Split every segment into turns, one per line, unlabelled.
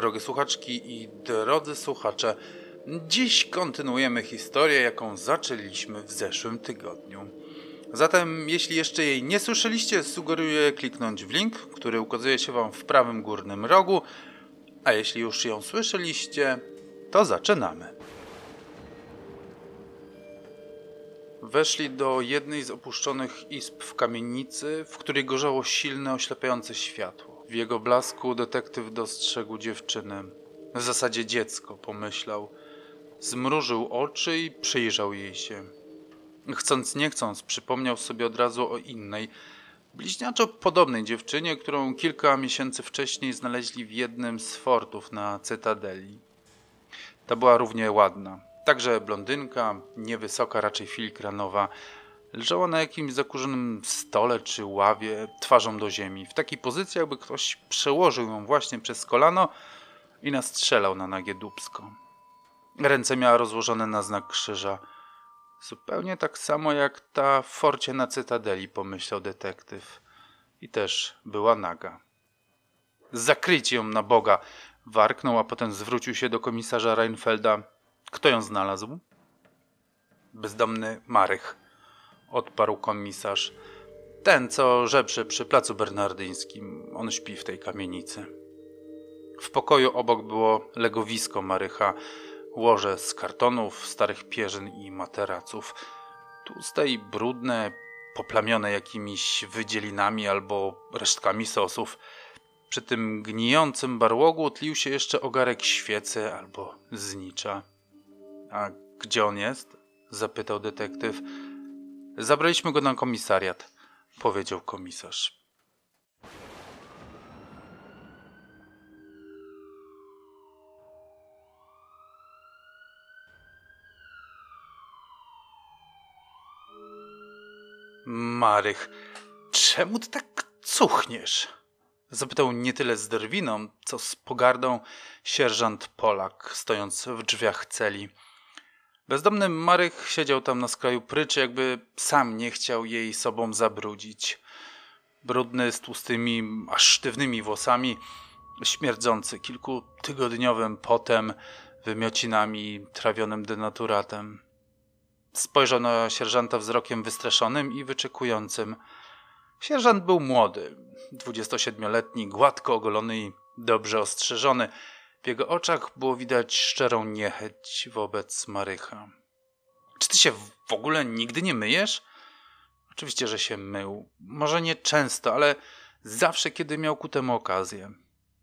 Drogie słuchaczki i drodzy słuchacze, dziś kontynuujemy historię, jaką zaczęliśmy w zeszłym tygodniu. Zatem, jeśli jeszcze jej nie słyszeliście, sugeruję kliknąć w link, który ukazuje się Wam w prawym górnym rogu, a jeśli już ją słyszeliście, to zaczynamy. Weszli do jednej z opuszczonych izb w kamienicy, w której gorzało silne, oślepiające światło. W jego blasku detektyw dostrzegł dziewczynę. W zasadzie dziecko, pomyślał. Zmrużył oczy i przyjrzał jej się. Chcąc nie chcąc, przypomniał sobie od razu o innej, bliźniaczo podobnej dziewczynie, którą kilka miesięcy wcześniej znaleźli w jednym z fortów na Cytadeli. Ta była równie ładna, Także blondynka, niewysoka, raczej filigranowa, leżała na jakimś zakurzonym stole czy ławie, twarzą do ziemi, w takiej pozycji, jakby ktoś przełożył ją właśnie przez kolano i nastrzelał na nagie dubsko. Ręce miała rozłożone na znak krzyża. Zupełnie tak samo jak ta w forcie na Cytadeli, pomyślał detektyw. I też była naga. Zakryjcie ją na Boga! Warknął, a potem zwrócił się do komisarza Reinfelda. Kto ją znalazł? Bezdomny Marych, odparł komisarz. Ten, co żebrze przy placu bernardyńskim. On śpi w tej kamienicy. W pokoju obok było legowisko Marycha, łoże z kartonów, starych pierzyn i materaców. Tłuste i brudne, poplamione jakimiś wydzielinami albo resztkami sosów. Przy tym gnijącym barłogu tlił się jeszcze ogarek świecy albo znicza. A gdzie on jest? zapytał detektyw. Zabraliśmy go na komisariat, powiedział komisarz. Marych, czemu ty tak cuchniesz? Zapytał nie tyle z drwiną, co z pogardą sierżant Polak, stojąc w drzwiach celi. Bezdomny Marek siedział tam na skraju pryczy, jakby sam nie chciał jej sobą zabrudzić. Brudny, z tłustymi, aż sztywnymi włosami, śmierdzący kilkutygodniowym potem, wymiocinami, trawionym denaturatem. Spojrzał na sierżanta wzrokiem wystraszonym i wyczekującym. Sierżant był młody, 27-letni, gładko ogolony i dobrze ostrzeżony – w jego oczach było widać szczerą niechęć wobec Marycha. Czy ty się w ogóle nigdy nie myjesz? Oczywiście, że się mył. Może nie często, ale zawsze, kiedy miał ku temu okazję.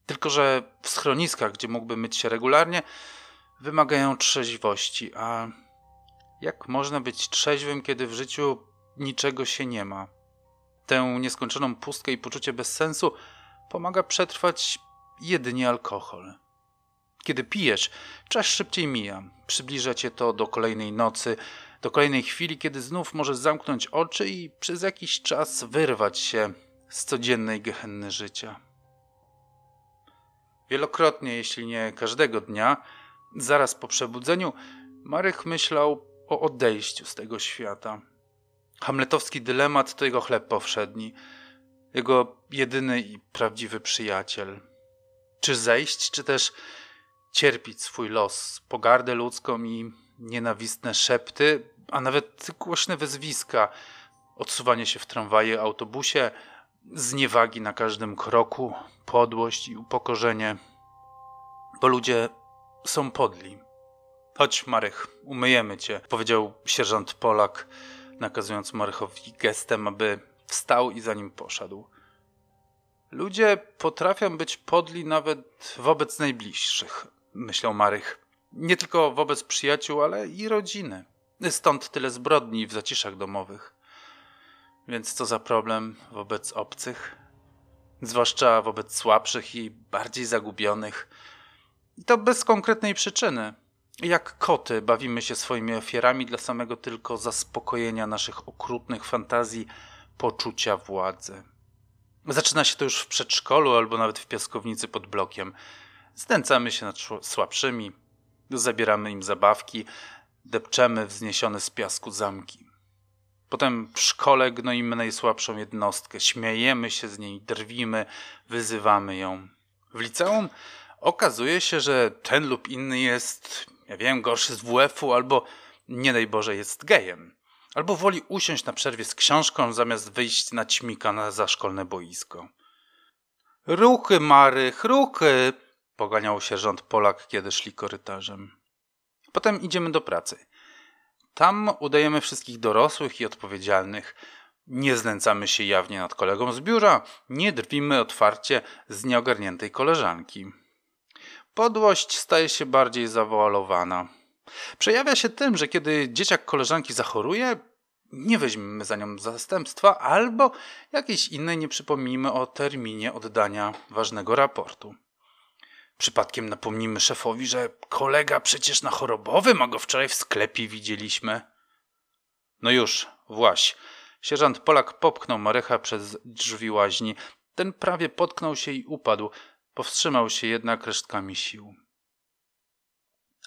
Tylko, że w schroniskach, gdzie mógłby myć się regularnie, wymagają trzeźwości. A jak można być trzeźwym, kiedy w życiu niczego się nie ma? Tę nieskończoną pustkę i poczucie bezsensu pomaga przetrwać jedynie alkohol. Kiedy pijesz, czas szybciej mija. Przybliża cię to do kolejnej nocy, do kolejnej chwili, kiedy znów możesz zamknąć oczy i przez jakiś czas wyrwać się z codziennej gehenny życia. Wielokrotnie, jeśli nie każdego dnia, zaraz po przebudzeniu, Marek myślał o odejściu z tego świata. Hamletowski dylemat to jego chleb powszedni, jego jedyny i prawdziwy przyjaciel. Czy zejść, czy też cierpić swój los, pogardę ludzką i nienawistne szepty, a nawet głośne wezwiska, odsuwanie się w tramwaje, autobusie, zniewagi na każdym kroku, podłość i upokorzenie, bo ludzie są podli. Chodź, Marek, umyjemy cię, powiedział sierżant Polak, nakazując Marychowi gestem, aby wstał i za nim poszedł. Ludzie potrafią być podli nawet wobec najbliższych myślał Marych. Nie tylko wobec przyjaciół, ale i rodziny. Stąd tyle zbrodni w zaciszach domowych. Więc co za problem wobec obcych? Zwłaszcza wobec słabszych i bardziej zagubionych. I to bez konkretnej przyczyny. Jak koty bawimy się swoimi ofiarami dla samego tylko zaspokojenia naszych okrutnych fantazji, poczucia władzy. Zaczyna się to już w przedszkolu albo nawet w piaskownicy pod blokiem. Znęcamy się nad słabszymi, zabieramy im zabawki, depczemy wzniesione z piasku zamki. Potem w szkole gnoimy najsłabszą jednostkę, śmiejemy się z niej, drwimy, wyzywamy ją. W liceum okazuje się, że ten lub inny jest, ja wiem, gorszy z WF-u albo, nie daj Boże, jest gejem. Albo woli usiąść na przerwie z książką, zamiast wyjść na ćmika na zaszkolne boisko. Ruchy, Marych, ruchy! Poganiał sierżant Polak, kiedy szli korytarzem. Potem idziemy do pracy. Tam udajemy wszystkich dorosłych i odpowiedzialnych. Nie znęcamy się jawnie nad kolegą z biura, nie drwimy otwarcie z nieogarniętej koleżanki. Podłość staje się bardziej zawoalowana. Przejawia się tym, że kiedy dzieciak koleżanki zachoruje, nie weźmiemy za nią zastępstwa albo jakiejś innej nie przypomnimy o terminie oddania ważnego raportu. Przypadkiem napomnimy szefowi, że kolega przecież na chorobowym, a go wczoraj w sklepie widzieliśmy. No już, właś. Sierżant Polak popchnął Marycha przez drzwi łaźni. Ten prawie potknął się i upadł. Powstrzymał się jednak resztkami sił.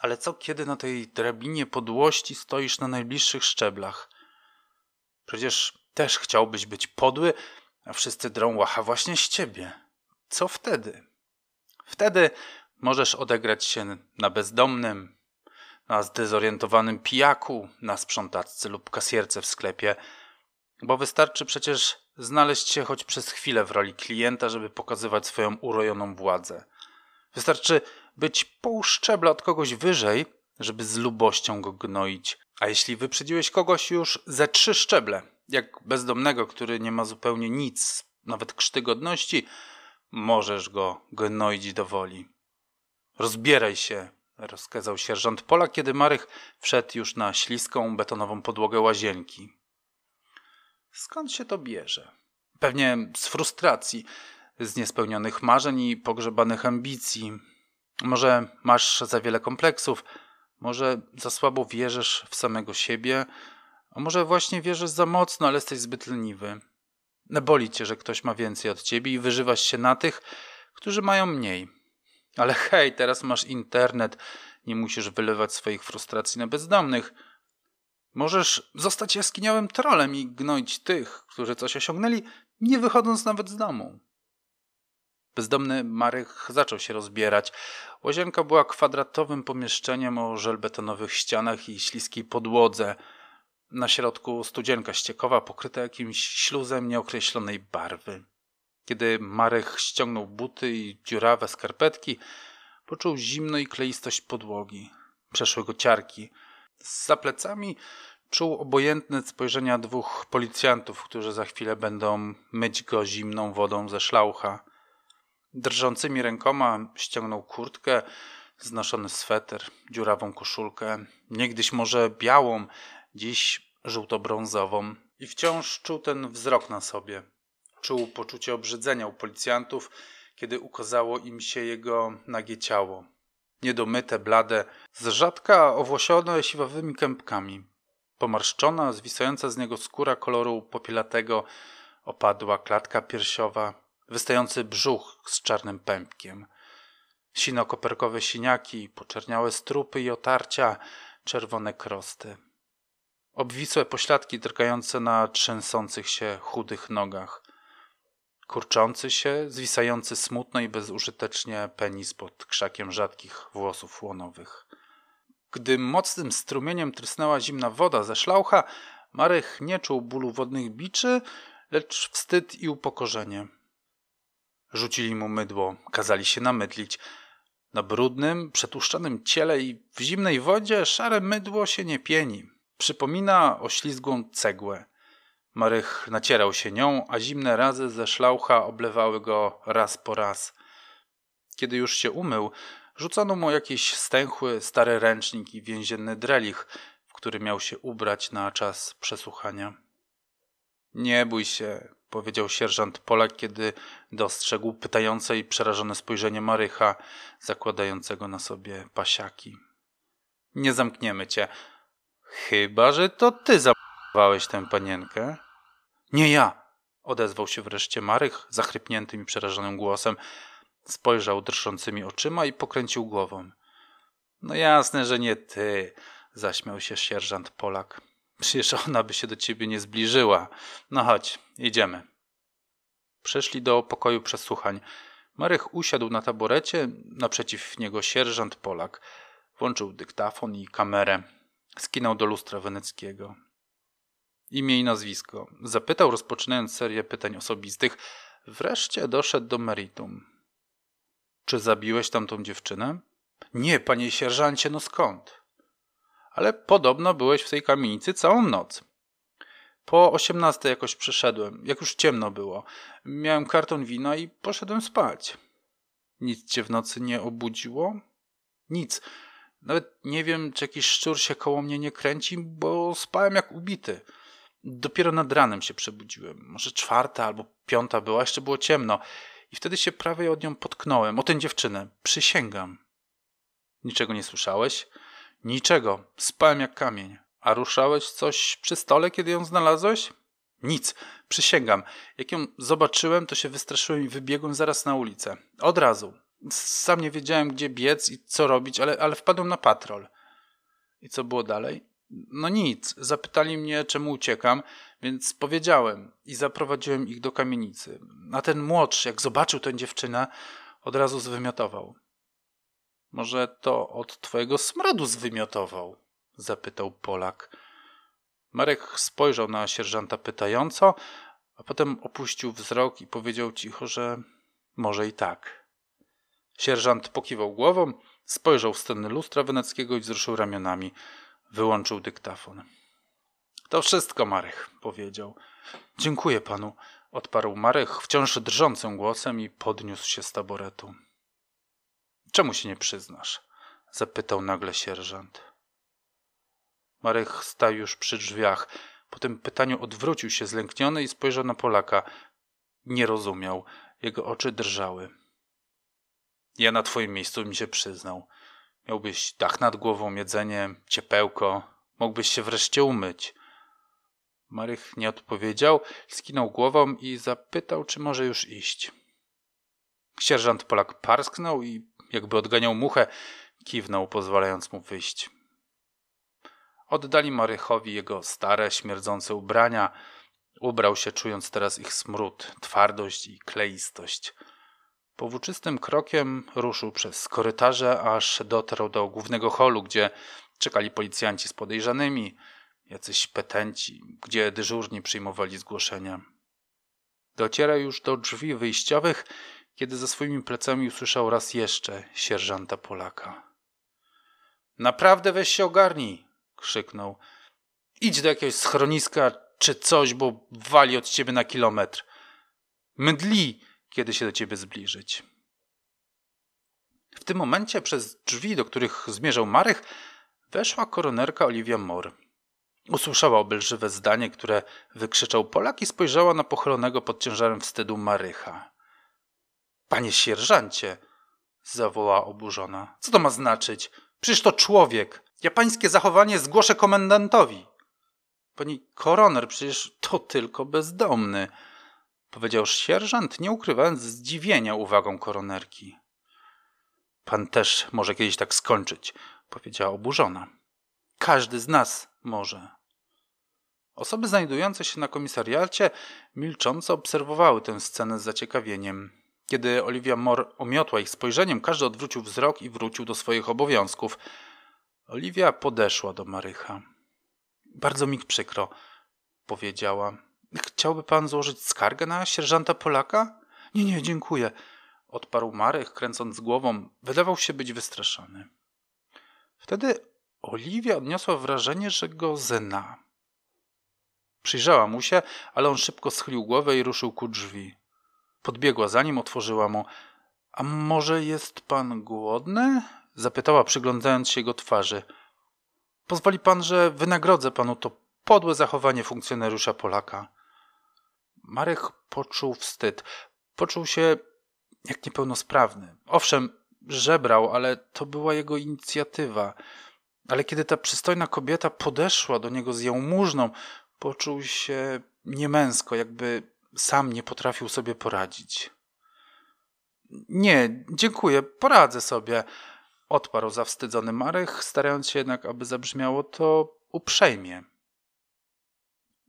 Ale co kiedy na tej drabinie podłości stoisz na najbliższych szczeblach? Przecież też chciałbyś być podły, a wszyscy drą łacha właśnie z ciebie. Co wtedy? Wtedy możesz odegrać się na bezdomnym, na zdezorientowanym pijaku, na sprzątaczce lub kasierce w sklepie, bo wystarczy przecież znaleźć się choć przez chwilę w roli klienta, żeby pokazywać swoją urojoną władzę. Wystarczy być pół szczebla od kogoś wyżej, żeby z lubością go gnoić. A jeśli wyprzedziłeś kogoś już ze trzy szczeble, jak bezdomnego, który nie ma zupełnie nic, nawet krzty godności, możesz go gnoić do woli. Rozbieraj się, rozkazał sierżant Pola, kiedy Marych wszedł już na śliską, betonową podłogę łazienki. Skąd się to bierze? Pewnie z frustracji, z niespełnionych marzeń i pogrzebanych ambicji. Może masz za wiele kompleksów, może za słabo wierzysz w samego siebie, a może właśnie wierzysz za mocno, ale jesteś zbyt leniwy. Boli cię, że ktoś ma więcej od ciebie i wyżywasz się na tych, którzy mają mniej. Ale hej, teraz masz internet, nie musisz wylewać swoich frustracji na bezdomnych. Możesz zostać jaskiniowym trolem i gnoić tych, którzy coś osiągnęli, nie wychodząc nawet z domu. Bezdomny Marek zaczął się rozbierać. Łazienka była kwadratowym pomieszczeniem o żelbetonowych ścianach i śliskiej podłodze. Na środku studzienka ściekowa pokryta jakimś śluzem nieokreślonej barwy. Kiedy Marek ściągnął buty i dziurawe skarpetki, poczuł zimno i kleistość podłogi. Przeszły go ciarki. Za plecami czuł obojętne spojrzenia dwóch policjantów, którzy za chwilę będą myć go zimną wodą ze szlaucha. Drżącymi rękoma ściągnął kurtkę, znoszony sweter, dziurawą koszulkę, niegdyś może białą, dziś żółto-brązową i wciąż czuł ten wzrok na sobie. Czuł poczucie obrzydzenia u policjantów, kiedy ukazało im się jego nagie ciało. Niedomyte, blade, z rzadka owłosione siwawymi kępkami. Pomarszczona, zwisająca z niego skóra koloru popielatego, opadła klatka piersiowa, wystający brzuch z czarnym pępkiem. Sino-koperkowe siniaki, poczerniałe strupy i otarcia, czerwone krosty. Obwisłe pośladki drgające na trzęsących się chudych nogach. Kurczący się, zwisający smutno i bezużytecznie penis pod krzakiem rzadkich włosów łonowych. Gdy mocnym strumieniem trysnęła zimna woda ze szlaucha, Marek nie czuł bólu wodnych biczy, lecz wstyd i upokorzenie. Rzucili mu mydło, kazali się namydlić. Na brudnym, przetłuszczonym ciele i w zimnej wodzie szare mydło się nie pieni. Przypomina oślizgłą cegłę. Marych nacierał się nią, a zimne razy ze szlaucha oblewały go raz po raz. Kiedy już się umył, rzucono mu jakiś stęchły, stary ręcznik i więzienny drelich, w który miał się ubrać na czas przesłuchania. Nie bój się, powiedział sierżant Polak, kiedy dostrzegł pytające i przerażone spojrzenie Marycha, zakładającego na sobie pasiaki. Nie zamkniemy cię. Chyba, że to ty zamknąłeś tę panienkę. Nie ja, odezwał się wreszcie Marych zachrypniętym i przerażonym głosem. Spojrzał drżącymi oczyma i pokręcił głową. No jasne, że nie ty, zaśmiał się sierżant Polak. Przecież ona by się do ciebie nie zbliżyła. No chodź, idziemy. Przeszli do pokoju przesłuchań. Marek usiadł na taborecie, naprzeciw niego sierżant Polak. Włączył dyktafon i kamerę. Skinął do lustra weneckiego. Imię i nazwisko. Zapytał, rozpoczynając serię pytań osobistych. Wreszcie doszedł do meritum. Czy zabiłeś tamtą dziewczynę? Nie, panie sierżancie, no skąd? Ale podobno byłeś w tej kamienicy całą noc. Po osiemnastej jakoś przyszedłem, jak już ciemno było. Miałem karton wina i poszedłem spać. Nic cię w nocy nie obudziło? Nic. Nawet nie wiem, czy jakiś szczur się koło mnie nie kręci, bo spałem jak ubity. Dopiero nad ranem się przebudziłem. Może czwarta albo piąta była, jeszcze było ciemno. I wtedy się prawie od nią potknąłem. O tę dziewczynę. Przysięgam. Niczego nie słyszałeś? Niczego. Spałem jak kamień. A ruszałeś coś przy stole, kiedy ją znalazłeś? Nic. Przysięgam. Jak ją zobaczyłem, to się wystraszyłem i wybiegłem zaraz na ulicę. Od razu. Sam nie wiedziałem, gdzie biec i co robić, ale, ale wpadłem na patrol. I co było dalej? No nic. Zapytali mnie, czemu uciekam, więc powiedziałem i zaprowadziłem ich do kamienicy. A ten młodszy, jak zobaczył tę dziewczynę, od razu zwymiotował. Może to od twojego smrodu zwymiotował? zapytał Polak. Marek spojrzał na sierżanta pytająco, a potem opuścił wzrok i powiedział cicho, że może i tak. Sierżant pokiwał głową, spojrzał w stronę lustra weneckiego i wzruszył ramionami. Wyłączył dyktafon. To wszystko, Marek, powiedział. Dziękuję panu, odparł Marek wciąż drżącym głosem i podniósł się z taboretu. Czemu się nie przyznasz? zapytał nagle sierżant. Marek stał już przy drzwiach. Po tym pytaniu odwrócił się zlękniony i spojrzał na Polaka. Nie rozumiał. Jego oczy drżały. Ja na twoim miejscu mi się przyznał. Miałbyś dach nad głową, jedzenie, ciepełko. Mógłbyś się wreszcie umyć. Marek nie odpowiedział, skinął głową i zapytał, czy może już iść. Sierżant Polak parsknął i, jakby odganiał muchę, kiwnął, pozwalając mu wyjść. Oddali Marychowi jego stare, śmierdzące ubrania. Ubrał się, czując teraz ich smród, twardość i kleistość. Powłóczystym krokiem ruszył przez korytarze, aż dotarł do głównego holu, gdzie czekali policjanci z podejrzanymi, jacyś petenci, gdzie dyżurni przyjmowali zgłoszenia. Dociera już do drzwi wyjściowych, kiedy za swoimi plecami usłyszał raz jeszcze sierżanta Polaka. Naprawdę weź się ogarnij, krzyknął. Idź do jakiegoś schroniska czy coś, bo wali od ciebie na kilometr. Mdli, kiedy się do ciebie zbliżyć. W tym momencie przez drzwi, do których zmierzał Marek, weszła koronerka Olivia Moore. Usłyszała obelżywe zdanie, które wykrzyczał Polak i spojrzała na pochylonego pod ciężarem wstydu Marycha. Panie sierżancie, zawołała oburzona. Co to ma znaczyć? Przecież to człowiek. Ja pańskie zachowanie zgłoszę komendantowi. Pani koroner, przecież to tylko bezdomny, powiedział sierżant, nie ukrywając zdziwienia uwagą koronerki. Pan też może kiedyś tak skończyć, powiedziała oburzona. Każdy z nas może. Osoby znajdujące się na komisariacie milcząco obserwowały tę scenę z zaciekawieniem. Kiedy Olivia Moore omiotła ich spojrzeniem, każdy odwrócił wzrok i wrócił do swoich obowiązków – Oliwia podeszła do Marycha. Bardzo mi przykro, powiedziała. Chciałby pan złożyć skargę na sierżanta Polaka? Nie, nie, dziękuję, odparł Marek, kręcąc głową. Wydawał się być wystraszony. Wtedy Oliwia odniosła wrażenie, że go zna. Przyjrzała mu się, ale on szybko schylił głowę i ruszył ku drzwi. Podbiegła za nim, otworzyła mu. A może jest pan głodny? Zapytała, przyglądając się jego twarzy. Pozwoli pan, że wynagrodzę panu to podłe zachowanie funkcjonariusza Polaka. Marek poczuł wstyd. Poczuł się jak niepełnosprawny. Owszem, żebrał, ale to była jego inicjatywa. Ale kiedy ta przystojna kobieta podeszła do niego z jałmużną, poczuł się niemęsko, jakby sam nie potrafił sobie poradzić. Nie, dziękuję, poradzę sobie, Odparł zawstydzony Marek, starając się jednak, aby zabrzmiało to uprzejmie.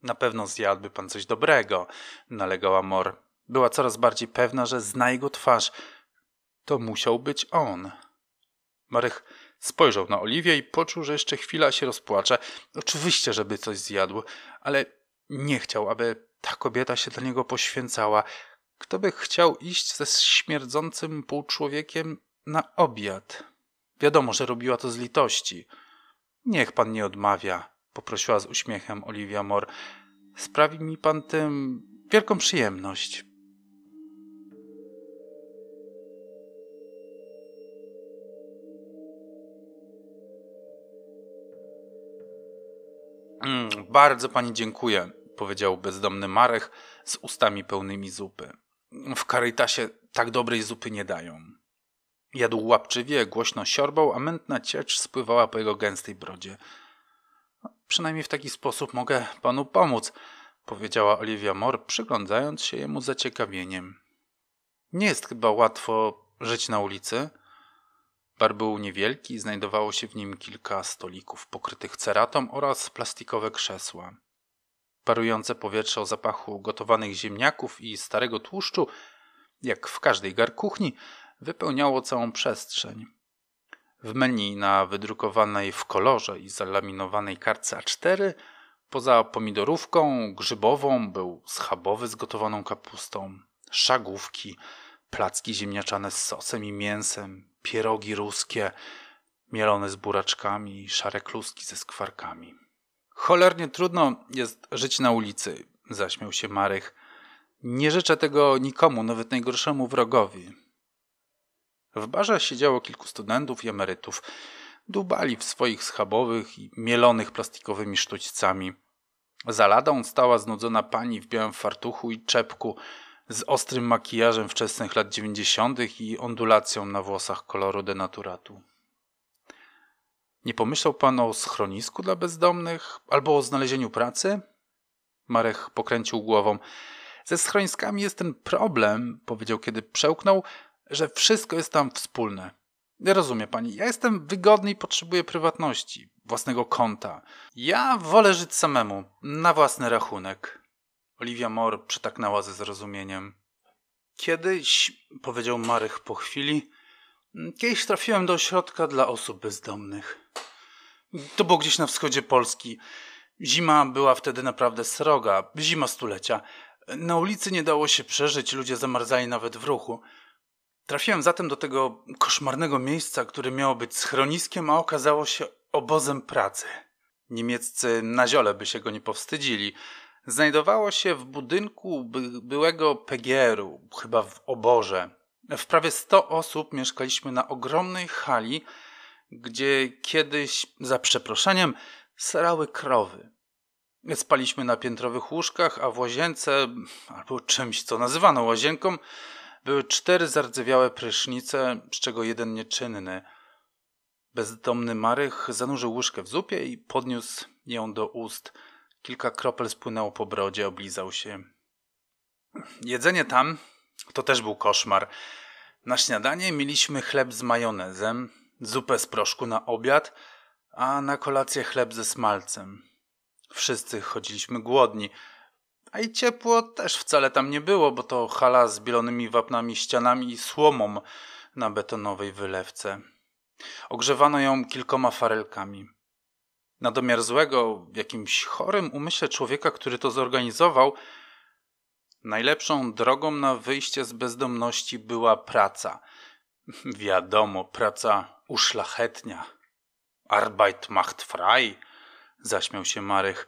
Na pewno zjadłby pan coś dobrego, nalegała Mor. Była coraz bardziej pewna, że zna jego twarz. To musiał być on. Marek spojrzał na Oliwię i poczuł, że jeszcze chwila się rozpłacze. Oczywiście, żeby coś zjadł, ale nie chciał, aby ta kobieta się dla niego poświęcała. Kto by chciał iść ze śmierdzącym półczłowiekiem na obiad? Wiadomo, że robiła to z litości. Niech pan nie odmawia, poprosiła z uśmiechem Olivia Mor. Sprawi mi pan tym wielką przyjemność. Mm, bardzo pani dziękuję, powiedział bezdomny Marek z ustami pełnymi zupy. W Karytasie tak dobrej zupy nie dają. Jadł łapczywie, głośno siorbał, a mętna ciecz spływała po jego gęstej brodzie. Przynajmniej w taki sposób mogę panu pomóc, powiedziała Olivia Moore, przyglądając się jemu zaciekawieniem. Nie jest chyba łatwo żyć na ulicy. Bar był niewielki, znajdowało się w nim kilka stolików pokrytych ceratą oraz plastikowe krzesła. Parujące powietrze o zapachu gotowanych ziemniaków i starego tłuszczu, jak w każdej gar kuchni, wypełniało całą przestrzeń. W menu na wydrukowanej w kolorze i zalaminowanej kartce A4 poza pomidorówką grzybową był schabowy z gotowaną kapustą, szagówki, placki ziemniaczane z sosem i mięsem, pierogi ruskie, mielone z buraczkami i szare kluski ze skwarkami. Cholernie trudno jest żyć na ulicy, zaśmiał się Marek. Nie życzę tego nikomu, nawet najgorszemu wrogowi. W barze siedziało kilku studentów i emerytów. Dubali w swoich schabowych i mielonych plastikowymi sztućcami. Za ladą stała znudzona pani w białym fartuchu i czepku z ostrym makijażem wczesnych lat dziewięćdziesiątych i ondulacją na włosach koloru denaturatu. Nie pomyślał pan o schronisku dla bezdomnych albo o znalezieniu pracy? Marek pokręcił głową. Ze schroniskami jest ten problem, powiedział, kiedy przełknął, że wszystko jest tam wspólne. Rozumie pani, ja jestem wygodny i potrzebuję prywatności, własnego konta. Ja wolę żyć samemu, na własny rachunek. Olivia Moore przytaknęła ze zrozumieniem. Kiedyś, powiedział Marek po chwili, kiedyś trafiłem do ośrodka dla osób bezdomnych. To było gdzieś na wschodzie Polski. Zima była wtedy naprawdę sroga, zima stulecia. Na ulicy nie dało się przeżyć, ludzie zamarzali nawet w ruchu. Trafiłem zatem do tego koszmarnego miejsca, które miało być schroniskiem, a okazało się obozem pracy. Niemieccy na ziole by się go nie powstydzili. Znajdowało się w budynku by, byłego PGR-u, chyba w oborze. W prawie 100 osób mieszkaliśmy na ogromnej hali, gdzie kiedyś, za przeproszeniem, serały krowy. Spaliśmy na piętrowych łóżkach, a w łazience, albo czymś, co nazywano łazienką, były cztery zardzewiałe prysznice, z czego jeden nieczynny. Bezdomny Marych zanurzył łyżkę w zupie i podniósł ją do ust. Kilka kropel spłynęło po brodzie, oblizał się. Jedzenie tam to też był koszmar. Na śniadanie mieliśmy chleb z majonezem, zupę z proszku na obiad, a na kolację chleb ze smalcem. Wszyscy chodziliśmy głodni. A i ciepło też wcale tam nie było, bo to hala z bielonymi wapnami ścianami i słomą na betonowej wylewce. Ogrzewano ją kilkoma farelkami. Na domiar złego, w jakimś chorym umyśle człowieka, który to zorganizował, najlepszą drogą na wyjście z bezdomności była praca. Wiadomo, praca uszlachetnia. Arbeit macht frei, zaśmiał się Marek,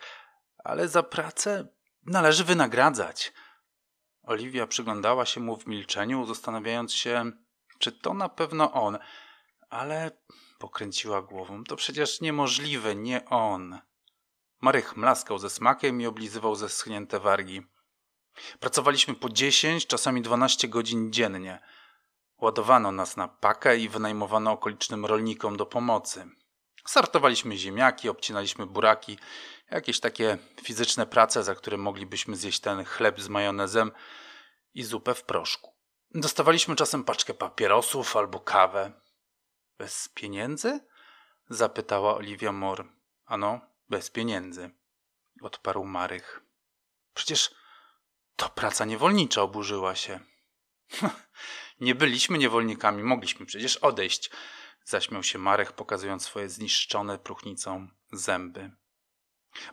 ale za pracę należy wynagradzać. Oliwia przyglądała się mu w milczeniu, zastanawiając się, czy to na pewno on, ale pokręciła głową. To przecież niemożliwe, nie on. Marek mlaskał ze smakiem i oblizywał zeschnięte wargi. Pracowaliśmy po dziesięć, czasami dwanaście godzin dziennie. Ładowano nas na pakę i wynajmowano okolicznym rolnikom do pomocy. Sortowaliśmy ziemniaki, obcinaliśmy buraki, jakieś takie fizyczne prace, za które moglibyśmy zjeść ten chleb z majonezem i zupę w proszku. Dostawaliśmy czasem paczkę papierosów albo kawę. Bez pieniędzy? zapytała Olivia Moore. Ano, bez pieniędzy, odparł Marych. Przecież to praca niewolnicza, oburzyła się. Nie byliśmy niewolnikami, mogliśmy przecież odejść. Zaśmiał się Marek, pokazując swoje zniszczone próchnicą zęby.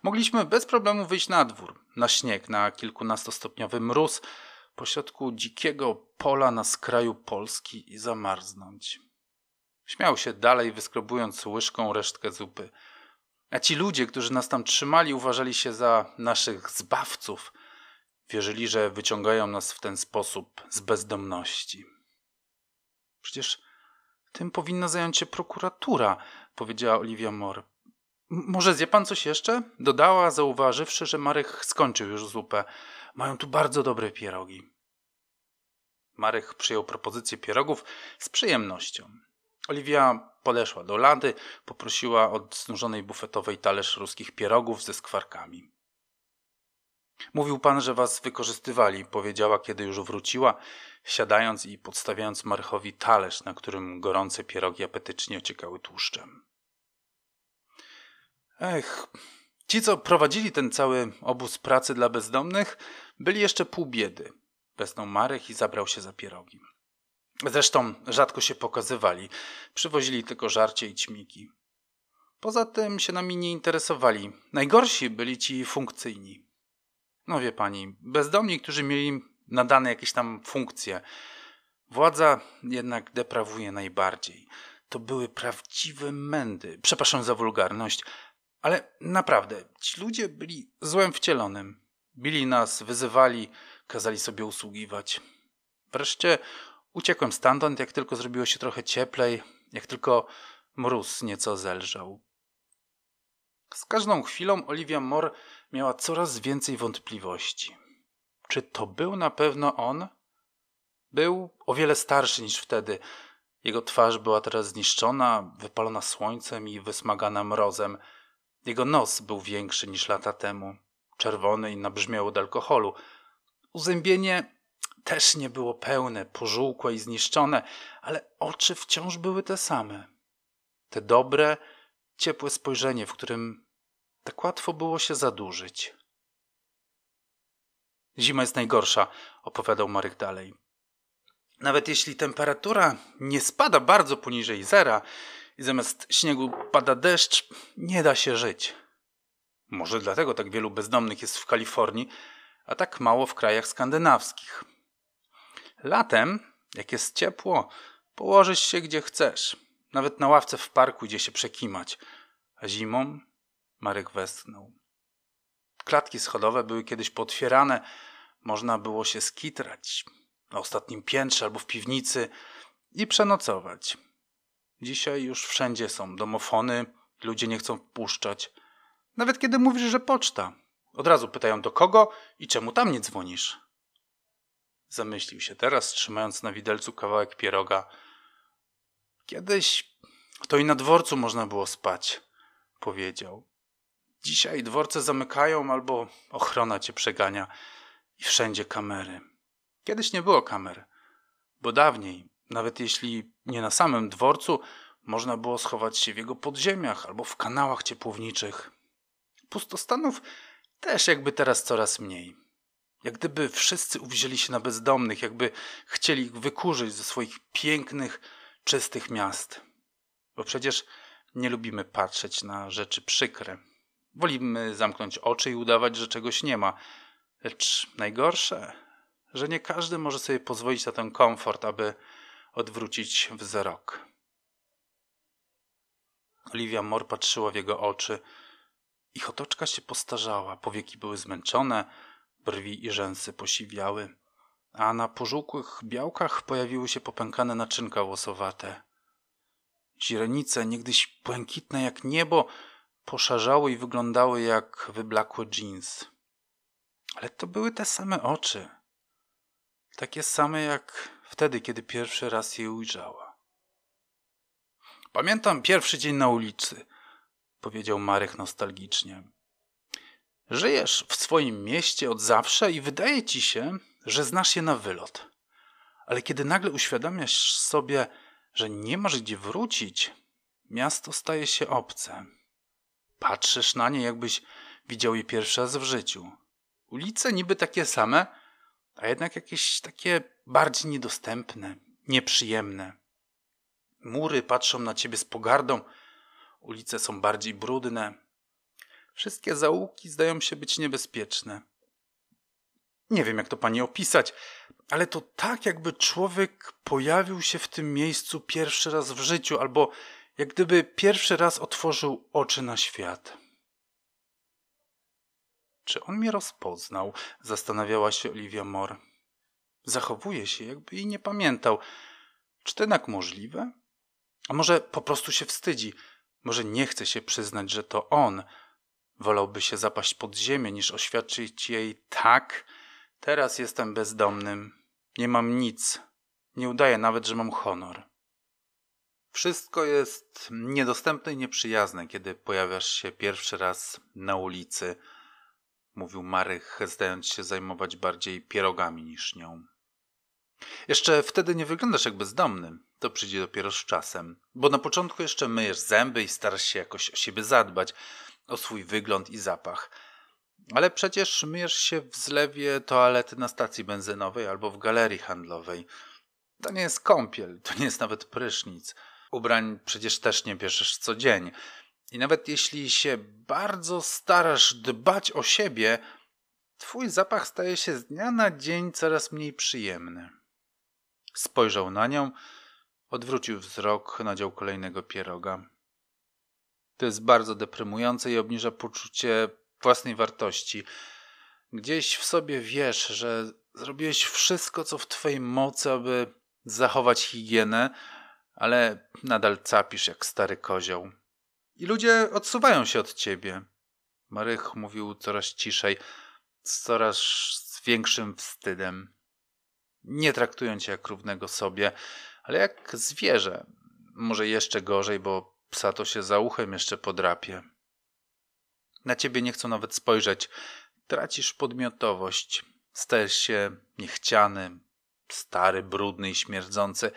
Mogliśmy bez problemu wyjść na dwór, na śnieg, na kilkunastostopniowy mróz, pośrodku dzikiego pola na skraju Polski i zamarznąć. Śmiał się dalej, wyskrobując łyżką resztkę zupy. A ci ludzie, którzy nas tam trzymali, uważali się za naszych zbawców. Wierzyli, że wyciągają nas w ten sposób z bezdomności. Przecież tym powinna zająć się prokuratura, powiedziała Olivia Moore. Może zje pan coś jeszcze? Dodała, zauważywszy, że Marek skończył już zupę. Mają tu bardzo dobre pierogi. Marek przyjął propozycję pierogów z przyjemnością. Oliwia podeszła do lady, poprosiła od znużonej bufetowej talerz ruskich pierogów ze skwarkami. Mówił pan, że was wykorzystywali, powiedziała, kiedy już wróciła, siadając i podstawiając Marchowi talerz, na którym gorące pierogi apetycznie ociekały tłuszczem. Ech, ci, co prowadzili ten cały obóz pracy dla bezdomnych, byli jeszcze pół biedy. Wesnął Marek i zabrał się za pierogi. Zresztą rzadko się pokazywali, przywozili tylko żarcie i ćmiki. Poza tym się nami nie interesowali. Najgorsi byli ci funkcyjni. No wie pani, bezdomni, którzy mieli nadane jakieś tam funkcje. Władza jednak deprawuje najbardziej. To były prawdziwe mędy. Przepraszam za wulgarność, ale naprawdę, ci ludzie byli złem wcielonym. Bili nas, wyzywali, kazali sobie usługiwać. Wreszcie uciekłem stamtąd, jak tylko zrobiło się trochę cieplej, jak tylko mróz nieco zelżał. Z każdą chwilą Olivia Moore miała coraz więcej wątpliwości. Czy to był na pewno on? Był o wiele starszy niż wtedy. Jego twarz była teraz zniszczona, wypalona słońcem i wysmagana mrozem. Jego nos był większy niż lata temu, czerwony i nabrzmiał od alkoholu. Uzębienie też nie było pełne, pożółkłe i zniszczone, ale oczy wciąż były te same. Te dobre, ciepłe spojrzenie, w którym tak łatwo było się zadłużyć. Zima jest najgorsza, opowiadał Marek dalej. Nawet jeśli temperatura nie spada bardzo poniżej zera i zamiast śniegu pada deszcz, nie da się żyć. Może dlatego tak wielu bezdomnych jest w Kalifornii, a tak mało w krajach skandynawskich. Latem, jak jest ciepło, położysz się gdzie chcesz, nawet na ławce w parku gdzie się przekimać, a zimą Marek westchnął. Klatki schodowe były kiedyś potwierane, można było się skitrać na ostatnim piętrze albo w piwnicy i przenocować. Dzisiaj już wszędzie są domofony, ludzie nie chcą wpuszczać. Nawet kiedy mówisz, że poczta. Od razu pytają do kogo i czemu tam nie dzwonisz. Zamyślił się teraz, trzymając na widelcu kawałek pieroga. Kiedyś to i na dworcu można było spać, powiedział. Dzisiaj dworce zamykają albo ochrona cię przegania i wszędzie kamery. Kiedyś nie było kamer, bo dawniej, nawet jeśli nie na samym dworcu, można było schować się w jego podziemiach albo w kanałach ciepłowniczych. Pustostanów też jakby teraz coraz mniej. Jak gdyby wszyscy uwzięli się na bezdomnych, jakby chcieli ich wykurzyć ze swoich pięknych, czystych miast. Bo przecież nie lubimy patrzeć na rzeczy przykre. Wolimy zamknąć oczy i udawać, że czegoś nie ma. Lecz najgorsze, że nie każdy może sobie pozwolić na ten komfort, aby odwrócić wzrok. Olivia Mor patrzyła w jego oczy. Ich otoczka się postarzała, powieki były zmęczone, brwi i rzęsy posiwiały, a na pożółkłych białkach pojawiły się popękane naczynka włosowate. Źrenice, niegdyś błękitne jak niebo, poszarzały i wyglądały jak wyblakłe jeans. Ale to były te same oczy. Takie same jak wtedy, kiedy pierwszy raz je ujrzała. Pamiętam pierwszy dzień na ulicy, powiedział Marek nostalgicznie. Żyjesz w swoim mieście od zawsze i wydaje ci się, że znasz je na wylot. Ale kiedy nagle uświadamiasz sobie, że nie masz gdzie wrócić, miasto staje się obce. Patrzysz na nie, jakbyś widział je pierwszy raz w życiu. Ulice niby takie same, a jednak jakieś takie bardziej niedostępne, nieprzyjemne. Mury patrzą na ciebie z pogardą, ulice są bardziej brudne. Wszystkie zaułki zdają się być niebezpieczne. Nie wiem, jak to pani opisać, ale to tak, jakby człowiek pojawił się w tym miejscu pierwszy raz w życiu, albo jak gdyby pierwszy raz otworzył oczy na świat. Czy on mnie rozpoznał? Zastanawiała się Olivia Moore. Zachowuje się, jakby jej nie pamiętał. Czy to jednak możliwe? A może po prostu się wstydzi? Może nie chce się przyznać, że to on. Wolałby się zapaść pod ziemię, niż oświadczyć jej tak. Teraz jestem bezdomnym. Nie mam nic. Nie udaję nawet, że mam honor. Wszystko jest niedostępne i nieprzyjazne, kiedy pojawiasz się pierwszy raz na ulicy, mówił Marych, zdając się zajmować bardziej pierogami niż nią. Jeszcze wtedy nie wyglądasz jak bezdomny. To przyjdzie dopiero z czasem. Bo na początku jeszcze myjesz zęby i starasz się jakoś o siebie zadbać, o swój wygląd i zapach. Ale przecież myjesz się w zlewie toalety na stacji benzynowej albo w galerii handlowej. To nie jest kąpiel, to nie jest nawet prysznic. Ubrań przecież też nie bierzesz co dzień. I nawet jeśli się bardzo starasz dbać o siebie, twój zapach staje się z dnia na dzień coraz mniej przyjemny. Spojrzał na nią, odwrócił wzrok, nadział kolejnego pieroga. To jest bardzo deprymujące i obniża poczucie własnej wartości. Gdzieś w sobie wiesz, że zrobiłeś wszystko, co w twojej mocy, aby zachować higienę, ale nadal capisz jak stary kozioł. I ludzie odsuwają się od ciebie. Marych mówił coraz ciszej, z coraz większym wstydem. Nie traktują cię jak równego sobie, ale jak zwierzę. Może jeszcze gorzej, bo psa to się za uchem jeszcze podrapie. Na ciebie nie chcą nawet spojrzeć. Tracisz podmiotowość. Stajesz się niechciany, stary, brudny i śmierdzący.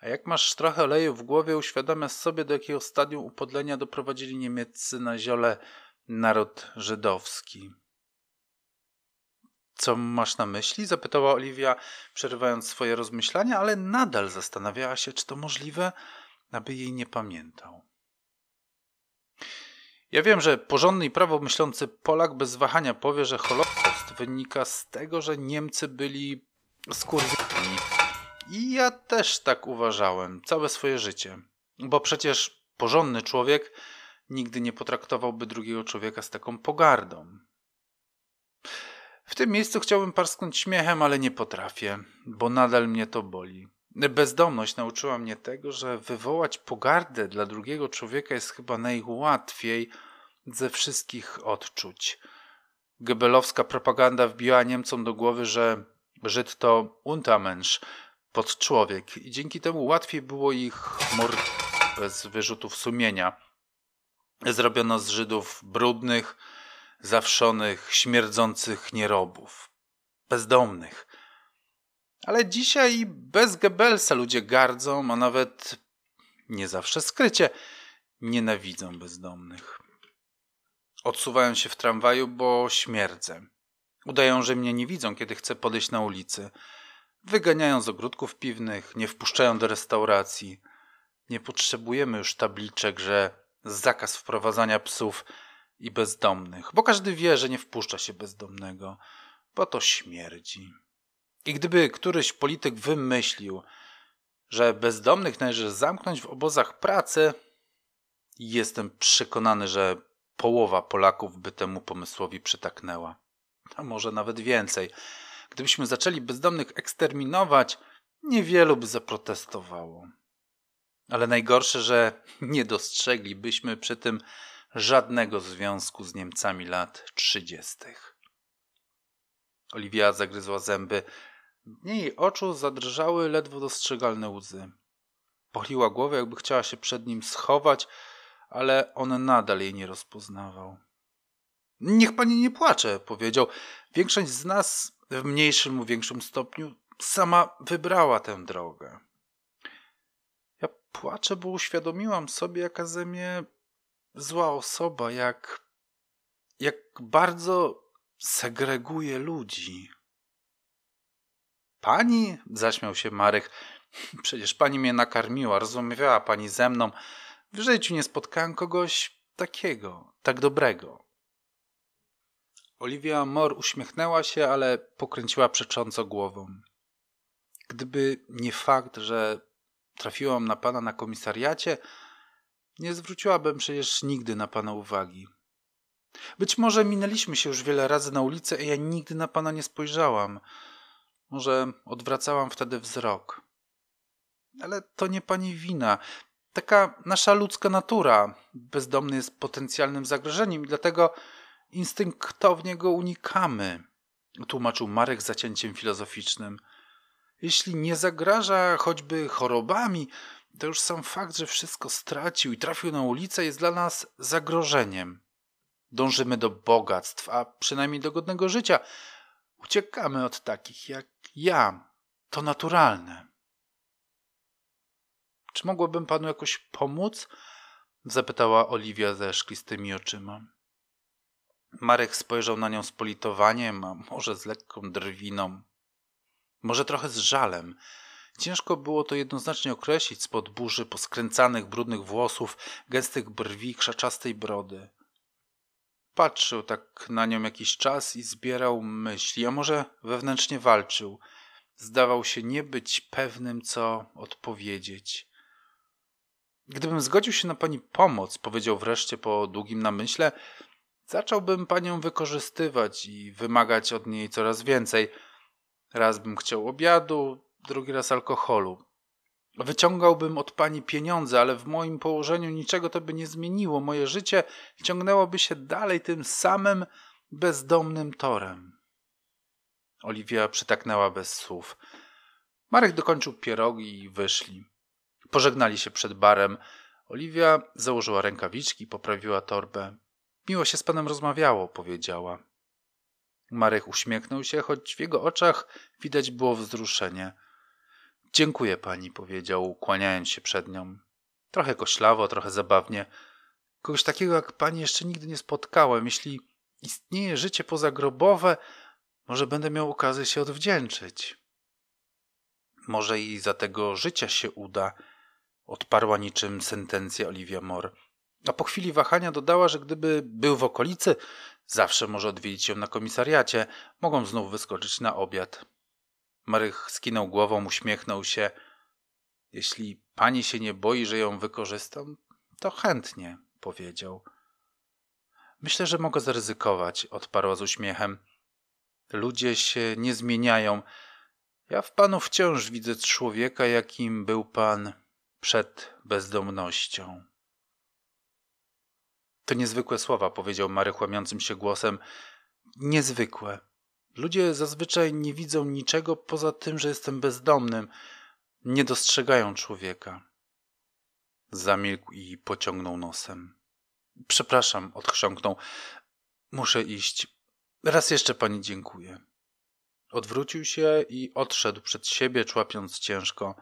A jak masz trochę oleju w głowie, uświadamiasz sobie, do jakiego stadium upodlenia doprowadzili Niemieccy na ziole naród żydowski. Co masz na myśli? zapytała Oliwia, przerywając swoje rozmyślania, ale nadal zastanawiała się, czy to możliwe, aby jej nie pamiętał. Ja wiem, że porządny i prawo myślący Polak bez wahania powie, że Holokaust wynika z tego, że Niemcy byli skurwieni. I ja też tak uważałem całe swoje życie. Bo przecież porządny człowiek nigdy nie potraktowałby drugiego człowieka z taką pogardą. W tym miejscu chciałbym parsknąć śmiechem, ale nie potrafię, bo nadal mnie to boli. Bezdomność nauczyła mnie tego, że wywołać pogardę dla drugiego człowieka jest chyba najłatwiej ze wszystkich odczuć. Gebelowska propaganda wbiła Niemcom do głowy, że Żyd to Untermensch, podczłowiek i dzięki temu łatwiej było ich mordować bez wyrzutów sumienia. Zrobiono z Żydów brudnych, zawszonych, śmierdzących nierobów, bezdomnych. Ale dzisiaj bez Goebbelsa ludzie gardzą, a nawet nie zawsze skrycie nienawidzą bezdomnych. Odsuwają się w tramwaju, bo śmierdzę. Udają, że mnie nie widzą, kiedy chcę podejść na ulicy. Wyganiają z ogródków piwnych, nie wpuszczają do restauracji. Nie potrzebujemy już tabliczek, że zakaz wprowadzania psów i bezdomnych, bo każdy wie, że nie wpuszcza się bezdomnego, bo to śmierdzi. I gdyby któryś polityk wymyślił, że bezdomnych należy zamknąć w obozach pracy, jestem przekonany, że połowa Polaków by temu pomysłowi przytaknęła. A może nawet więcej. Gdybyśmy zaczęli bezdomnych eksterminować, niewielu by zaprotestowało. Ale najgorsze, że nie dostrzeglibyśmy przy tym żadnego związku z Niemcami lat trzydziestych. Oliwia zagryzła zęby. W jej oczu zadrżały ledwo dostrzegalne łzy. Pochyliła głowę, jakby chciała się przed nim schować, ale on nadal jej nie rozpoznawał. Niech pani nie płacze, powiedział. Większość z nas w mniejszym lub większym stopniu sama wybrała tę drogę. Ja płaczę, bo uświadomiłam sobie, jaka ze mnie zła osoba, jak, jak bardzo segreguje ludzi. Pani, zaśmiał się Marek, Przecież pani mnie nakarmiła, rozmawiała pani ze mną. W życiu nie spotkałem kogoś takiego, tak dobrego. Olivia Moore uśmiechnęła się, ale pokręciła przecząco głową. Gdyby nie fakt, że trafiłam na pana na komisariacie, nie zwróciłabym przecież nigdy na pana uwagi. Być może minęliśmy się już wiele razy na ulicy, a ja nigdy na pana nie spojrzałam. Może odwracałam wtedy wzrok. Ale to nie pani wina. Taka nasza ludzka natura. Bezdomny jest potencjalnym zagrożeniem i dlatego instynktownie go unikamy, tłumaczył Marek zacięciem filozoficznym. Jeśli nie zagraża choćby chorobami, to już sam fakt, że wszystko stracił i trafił na ulicę, jest dla nas zagrożeniem. Dążymy do bogactw, a przynajmniej do godnego życia. Uciekamy od takich jak ja. To naturalne. Czy mogłabym panu jakoś pomóc? zapytała Oliwia ze szklistymi oczyma. Marek spojrzał na nią z politowaniem, a może z lekką drwiną. Może trochę z żalem. Ciężko było to jednoznacznie określić spod burzy poskręcanych, brudnych włosów, gęstych brwi, krzaczastej brody. Patrzył tak na nią jakiś czas i zbierał myśli, a może wewnętrznie walczył. Zdawał się nie być pewnym, co odpowiedzieć. Gdybym zgodził się na pani pomoc, powiedział wreszcie po długim namyśle, zacząłbym panią wykorzystywać i wymagać od niej coraz więcej. Raz bym chciał obiadu, drugi raz alkoholu. Wyciągałbym od pani pieniądze, ale w moim położeniu niczego to by nie zmieniło. Moje życie ciągnęłoby się dalej tym samym bezdomnym torem. Oliwia przytaknęła bez słów. Marek dokończył pierogi i wyszli. Pożegnali się przed barem. Oliwia założyła rękawiczki, poprawiła torbę. Miło się z panem rozmawiało, powiedziała. Marek uśmiechnął się, choć w jego oczach widać było wzruszenie. Dziękuję pani, powiedział, kłaniając się przed nią. Trochę koślawo, trochę zabawnie. Kogoś takiego jak pani jeszcze nigdy nie spotkałem. Jeśli istnieje życie pozagrobowe, może będę miał okazję się odwdzięczyć. Może i za tego życia się uda, odparła niczym sentencja Olivia Moore. A po chwili wahania dodała, że gdyby był w okolicy, zawsze może odwiedzić ją na komisariacie, mogą znów wyskoczyć na obiad. Marych skinął głową, uśmiechnął się. Jeśli pani się nie boi, że ją wykorzystam, to chętnie, powiedział. Myślę, że mogę zaryzykować, odparła z uśmiechem. Ludzie się nie zmieniają. Ja w panu wciąż widzę człowieka, jakim był pan przed bezdomnością. To niezwykłe słowa, powiedział Mary łamiącym się głosem. Niezwykłe. Ludzie zazwyczaj nie widzą niczego poza tym, że jestem bezdomnym. Nie dostrzegają człowieka. Zamilkł i pociągnął nosem. Przepraszam, odchrząknął. Muszę iść. Raz jeszcze pani dziękuję. Odwrócił się i odszedł przed siebie, człapiąc ciężko.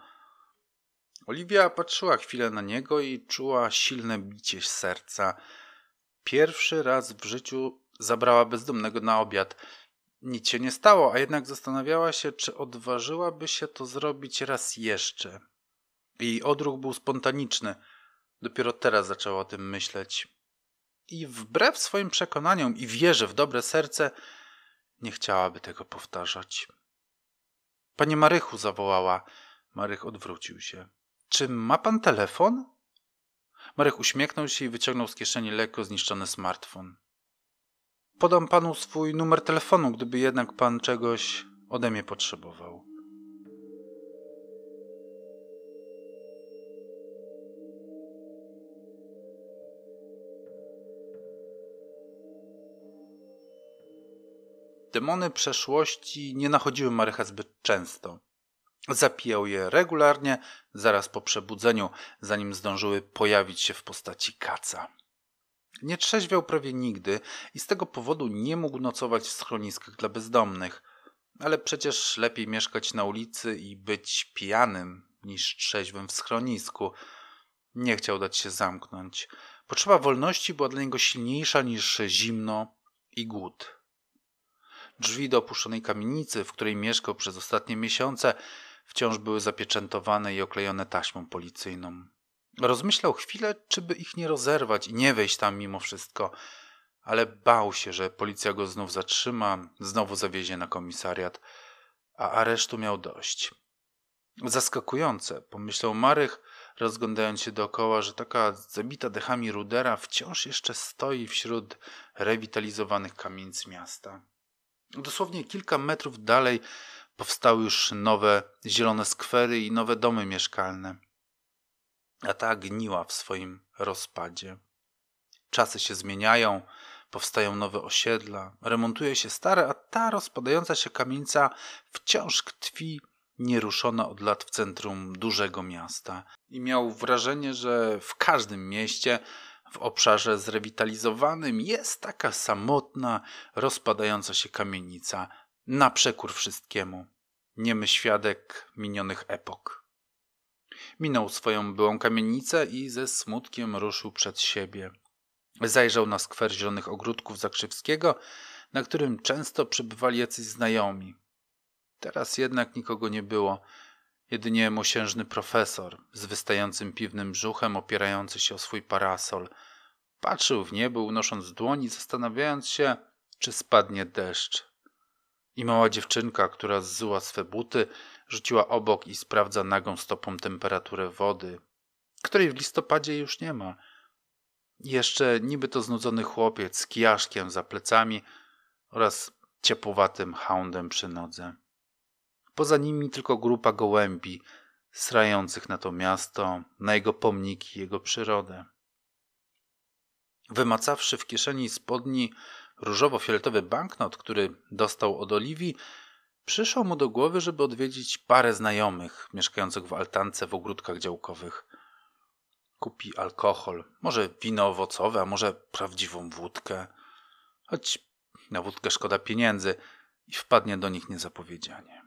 Oliwia patrzyła chwilę na niego i czuła silne bicie serca. Pierwszy raz w życiu zabrała bezdomnego na obiad. Nic się nie stało, a jednak zastanawiała się, czy odważyłaby się to zrobić raz jeszcze. Jej odruch był spontaniczny. Dopiero teraz zaczęła o tym myśleć. I wbrew swoim przekonaniom i wierze w dobre serce, nie chciałaby tego powtarzać. Panie Marychu, zawołała. Marych odwrócił się. Czy ma pan telefon? Marek uśmiechnął się i wyciągnął z kieszeni lekko zniszczony smartfon. Podam panu swój numer telefonu, gdyby jednak pan czegoś ode mnie potrzebował. Demony przeszłości nie nachodziły Marycha zbyt często. Zapijał je regularnie, zaraz po przebudzeniu, zanim zdążyły pojawić się w postaci kaca. Nie trzeźwiał prawie nigdy i z tego powodu nie mógł nocować w schroniskach dla bezdomnych. Ale przecież lepiej mieszkać na ulicy i być pijanym niż trzeźwym w schronisku. Nie chciał dać się zamknąć. Potrzeba wolności była dla niego silniejsza niż zimno i głód. Drzwi do opuszczonej kamienicy, w której mieszkał przez ostatnie miesiące, wciąż były zapieczętowane i oklejone taśmą policyjną. Rozmyślał chwilę, czy by ich nie rozerwać i nie wejść tam mimo wszystko, ale bał się, że policja go znów zatrzyma, znowu zawiezie na komisariat, a aresztu miał dość. Zaskakujące, pomyślał Marek, rozglądając się dookoła, że taka zabita dechami rudera wciąż jeszcze stoi wśród rewitalizowanych kamienic miasta. Dosłownie kilka metrów dalej powstały już nowe zielone skwery i nowe domy mieszkalne. A ta gniła w swoim rozpadzie. Czasy się zmieniają, powstają nowe osiedla, remontuje się stare, a ta rozpadająca się kamienica wciąż tkwi nieruszona od lat w centrum dużego miasta. I miał wrażenie, że w każdym mieście w obszarze zrewitalizowanym jest taka samotna, rozpadająca się kamienica, na przekór wszystkiemu. Niemy świadek minionych epok. Minął swoją byłą kamienicę i ze smutkiem ruszył przed siebie. Zajrzał na skwer zielonych ogródków Zakrzywskiego, na którym często przebywali jacyś znajomi. Teraz jednak nikogo nie było, jedynie mosiężny profesor z wystającym piwnym brzuchem opierający się o swój parasol. Patrzył w niebo, unosząc dłoni, zastanawiając się, czy spadnie deszcz. I mała dziewczynka, która zzuła swe buty, rzuciła obok i sprawdza nagą stopą temperaturę wody, której w listopadzie już nie ma. I jeszcze niby to znudzony chłopiec z kijaszkiem za plecami oraz ciepłowatym houndem przy nodze. Poza nimi tylko grupa gołębi, srających na to miasto, na jego pomniki, jego przyrodę. Wymacawszy w kieszeni spodni różowo-fioletowy banknot, który dostał od Oliwii, przyszło mu do głowy, żeby odwiedzić parę znajomych mieszkających w altance w ogródkach działkowych. Kupi alkohol, może wino owocowe, a może prawdziwą wódkę. Choć na wódkę szkoda pieniędzy i wpadnie do nich niezapowiedzianie.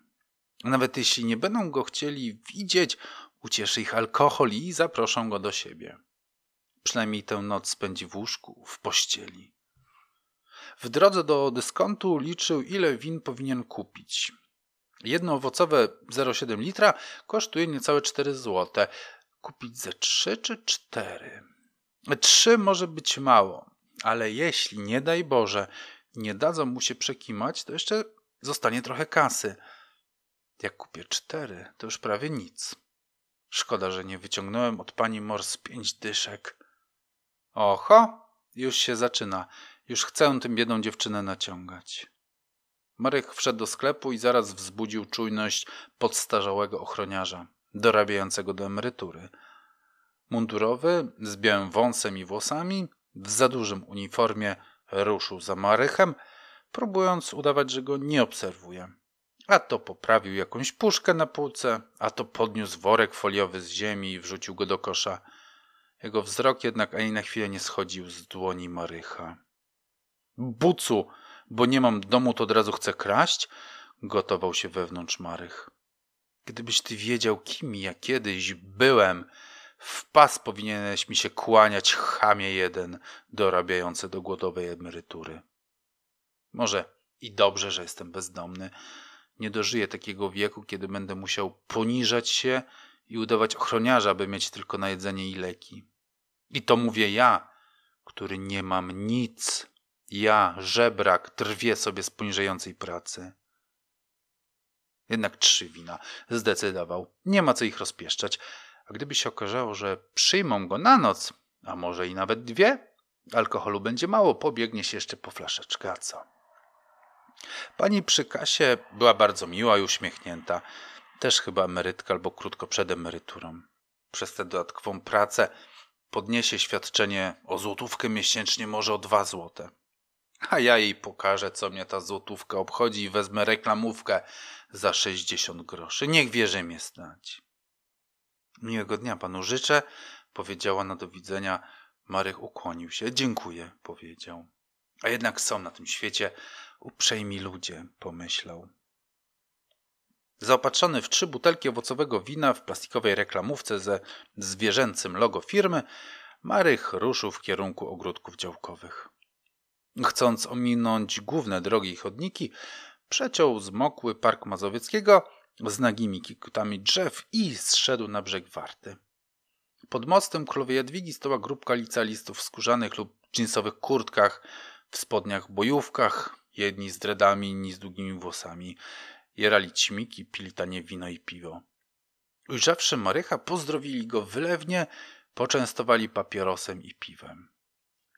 Nawet jeśli nie będą go chcieli widzieć, ucieszy ich alkohol i zaproszą go do siebie. Przynajmniej tę noc spędzi w łóżku, w pościeli. W drodze do dyskontu liczył, ile win powinien kupić. Jedno owocowe 0,7 litra kosztuje niecałe 4 zł. Kupić ze 3 czy 4? 3 może być mało, ale jeśli, nie daj Boże, nie dadzą mu się przekimać, to jeszcze zostanie trochę kasy. Jak kupię cztery, to już prawie nic. Szkoda, że nie wyciągnąłem od pani Mors pięć dyszek. Oho, już się zaczyna. Już chcę tym biedną dziewczynę naciągać. Marek wszedł do sklepu i zaraz wzbudził czujność podstarzałego ochroniarza, dorabiającego do emerytury. Mundurowy, z białym wąsem i włosami, w za dużym uniformie ruszył za Marychem, próbując udawać, że go nie obserwuje. A to poprawił jakąś puszkę na półce, a to podniósł worek foliowy z ziemi i wrzucił go do kosza. Jego wzrok jednak ani na chwilę nie schodził z dłoni Marycha. Bucu, bo nie mam domu, to od razu chcę kraść? Gotował się wewnątrz Marych. Gdybyś ty wiedział, kim ja kiedyś byłem, w pas powinieneś mi się kłaniać, chamie jeden, dorabiający do głodowej emerytury. Może i dobrze, że jestem bezdomny, nie dożyję takiego wieku, kiedy będę musiał poniżać się i udawać ochroniarza, by mieć tylko na jedzenie i leki. I to mówię ja, który nie mam nic. Ja, żebrak, drwię sobie z poniżającej pracy. Jednak trzy wina zdecydował. Nie ma co ich rozpieszczać. A gdyby się okazało, że przyjmą go na noc, a może i nawet dwie, alkoholu będzie mało, pobiegnie się jeszcze po flaszeczkę, a co? Pani przy kasie była bardzo miła i uśmiechnięta. Też chyba emerytka albo krótko przed emeryturą. Przez tę dodatkową pracę podniesie świadczenie o złotówkę miesięcznie, może o dwa złote. A ja jej pokażę, co mnie ta złotówka obchodzi i wezmę reklamówkę za sześćdziesiąt groszy. Niech wierzy mnie stać. Miłego dnia panu życzę, powiedziała na do widzenia. Marek ukłonił się. Dziękuję, powiedział. A jednak są na tym świecie Uprzejmi ludzie, pomyślał. Zaopatrzony w trzy butelki owocowego wina w plastikowej reklamówce ze zwierzęcym logo firmy, Marych ruszył w kierunku ogródków działkowych. Chcąc ominąć główne drogi i chodniki, przeciął zmokły Park Mazowieckiego z nagimi kikutami drzew i zszedł na brzeg warty. Pod mostem królowej Jadwigi stała grupka licealistów w skórzanych lub dżinsowych kurtkach, w spodniach bojówkach, jedni z dredami, inni z długimi włosami. Jerali ćmiki, pili tanie wino i piwo. Ujrzawszy Marycha, pozdrowili go wylewnie, poczęstowali papierosem i piwem.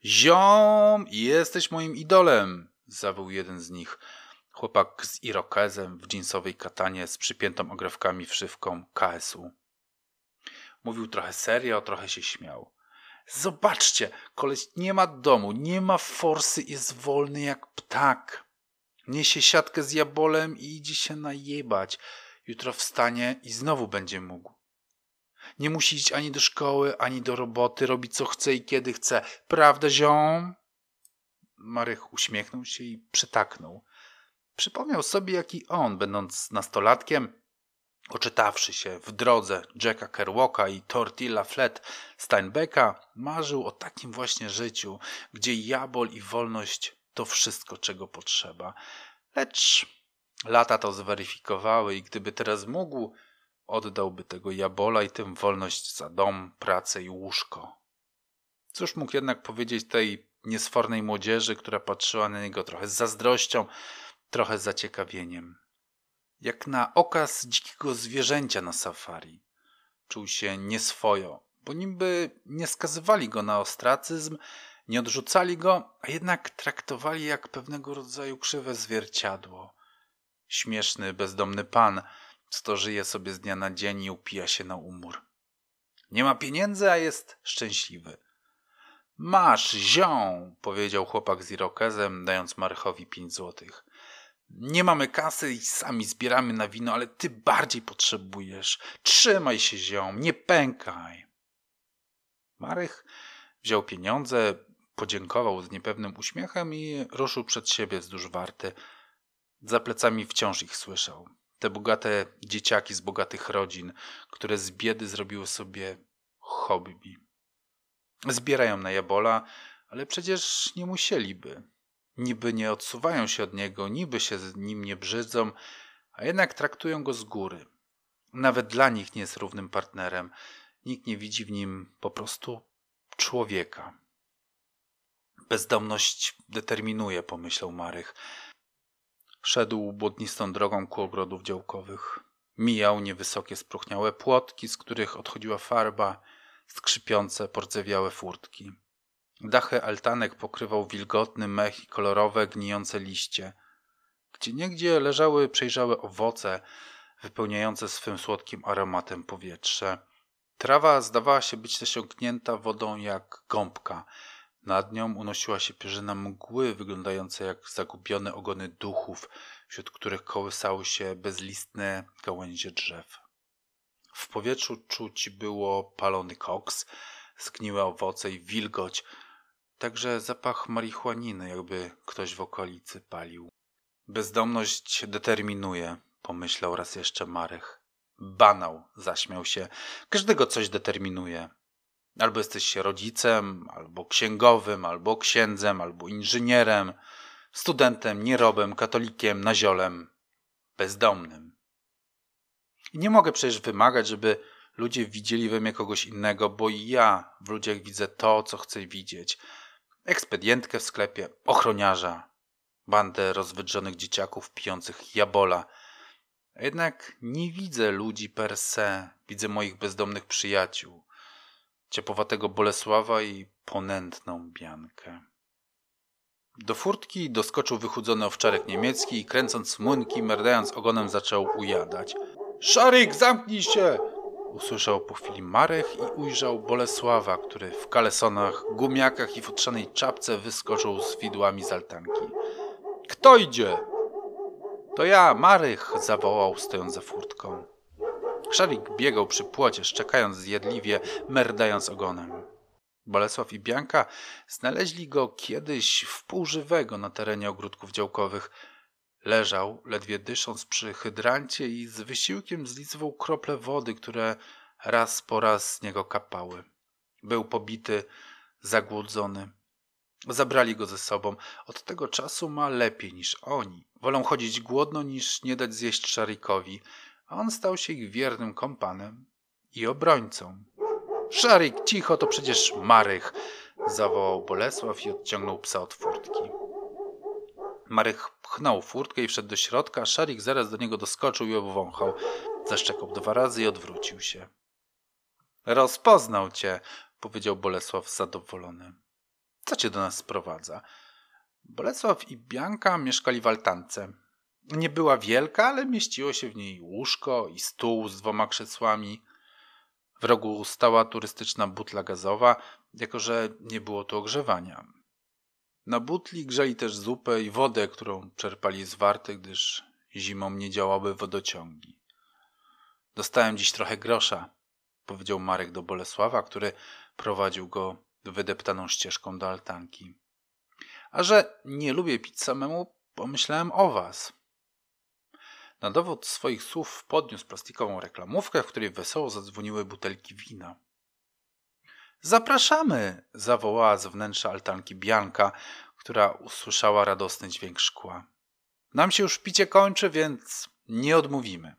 Ziom, jesteś moim idolem, zawył jeden z nich. Chłopak z irokezem w dżinsowej katanie z przypiętą ogrewkami wszywką KSU. Mówił trochę serio, trochę się śmiał. Zobaczcie, koleś nie ma domu, nie ma forsy, jest wolny jak ptak. Niesie siatkę z jabolem i idzie się najebać. Jutro wstanie i znowu będzie mógł. Nie musi iść ani do szkoły, ani do roboty, robi co chce i kiedy chce. Prawda, ziom? Marek uśmiechnął się i przytaknął. Przypomniał sobie, jaki on, będąc nastolatkiem, oczytawszy się w drodze Jacka Kerouaka i Tortilla Flat Steinbecka, marzył o takim właśnie życiu, gdzie jabol i wolność to wszystko, czego potrzeba. Lecz lata to zweryfikowały i gdyby teraz mógł, oddałby tego jabola i tym wolność za dom, pracę i łóżko. Cóż mógł jednak powiedzieć tej niesfornej młodzieży, która patrzyła na niego trochę z zazdrością, trochę z zaciekawieniem. Jak na okaz dzikiego zwierzęcia na safari. Czuł się nieswojo, bo niby nie skazywali go na ostracyzm, nie odrzucali go, a jednak traktowali jak pewnego rodzaju krzywe zwierciadło. Śmieszny, bezdomny pan, co żyje sobie z dnia na dzień i upija się na umór. Nie ma pieniędzy, a jest szczęśliwy. Masz, zią, powiedział chłopak z irokezem, dając Marychowi pięć złotych. Nie mamy kasy i sami zbieramy na wino, ale ty bardziej potrzebujesz. Trzymaj się, ziom, nie pękaj. Marych wziął pieniądze, podziękował z niepewnym uśmiechem i ruszył przed siebie wzdłuż warty. Za plecami wciąż ich słyszał. Te bogate dzieciaki z bogatych rodzin, które z biedy zrobiły sobie hobby. Zbierają na jabola, ale przecież nie musieliby. Niby nie odsuwają się od niego, niby się z nim nie brzydzą, a jednak traktują go z góry. Nawet dla nich nie jest równym partnerem. Nikt nie widzi w nim po prostu człowieka. Bezdomność determinuje, pomyślał Marych. Szedł błotnistą drogą ku ogrodów działkowych. Mijał niewysokie, spróchniałe płotki, z których odchodziła farba, skrzypiące, porcewiałe furtki. Dachy altanek pokrywał wilgotny mech i kolorowe, gnijące liście. Gdzie niegdzie leżały przejrzałe owoce, wypełniające swym słodkim aromatem powietrze. Trawa zdawała się być zasiąknięta wodą jak gąbka. Nad nią unosiła się pierzyna mgły, wyglądające jak zagubione ogony duchów, wśród których kołysały się bezlistne gałęzie drzew. W powietrzu czuć było palony koks, zgniłe owoce i wilgoć, także zapach marihuaniny, jakby ktoś w okolicy palił. Bezdomność determinuje, pomyślał raz jeszcze Marek. Banał, zaśmiał się. Każdego coś determinuje. Albo jesteś rodzicem, albo księgowym, albo księdzem, albo inżynierem, studentem, nierobem, katolikiem, naziolem, bezdomnym. I nie mogę przecież wymagać, żeby ludzie widzieli we mnie kogoś innego, bo ja w ludziach widzę to, co chcę widzieć. Ekspedientkę w sklepie, ochroniarza, bandę rozwydrzonych dzieciaków pijących jabola. Jednak nie widzę ludzi per se, widzę moich bezdomnych przyjaciół, ciepowatego Bolesława i ponętną Biankę. Do furtki doskoczył wychudzony owczarek niemiecki i kręcąc młynki, merdając ogonem zaczął ujadać. Szarik, zamknij się! Usłyszał po chwili Marek i ujrzał Bolesława, który w kalesonach, gumiakach i futrzanej czapce wyskoczył z widłami z altanki. Kto idzie? To ja, Marych, zawołał stojąc za furtką. Szarik biegał przy płocie, szczekając zjedliwie, merdając ogonem. Bolesław i Bianka znaleźli go kiedyś wpółżywego na terenie ogródków działkowych. Leżał, ledwie dysząc przy hydrancie i z wysiłkiem zlicywał krople wody, które raz po raz z niego kapały. Był pobity, zagłodzony. Zabrali go ze sobą. Od tego czasu ma lepiej niż oni. Wolą chodzić głodno niż nie dać zjeść Szarikowi – a on stał się ich wiernym kompanem i obrońcą. Szarik, cicho, to przecież Marych! zawołał Bolesław i odciągnął psa od furtki. Marych pchnął furtkę i wszedł do środka, Szarik zaraz do niego doskoczył i obwąchał. Zaszczekał dwa razy i odwrócił się. Rozpoznał cię, powiedział Bolesław zadowolony. Co cię do nas sprowadza? Bolesław i Bianka mieszkali w altance. Nie była wielka, ale mieściło się w niej łóżko i stół z dwoma krzesłami. W rogu stała turystyczna butla gazowa, jako że nie było tu ogrzewania. Na butli grzeli też zupę i wodę, którą czerpali z warty, gdyż zimą nie działały wodociągi. Dostałem dziś trochę grosza, powiedział Marek do Bolesława, który prowadził go wydeptaną ścieżką do altanki. A że nie lubię pić samemu, pomyślałem o was. Na dowód swoich słów podniósł plastikową reklamówkę, w której wesoło zadzwoniły butelki wina. Zapraszamy! zawołała z wnętrza altanki Bianka, która usłyszała radosny dźwięk szkła. Nam się już picie kończy, więc nie odmówimy.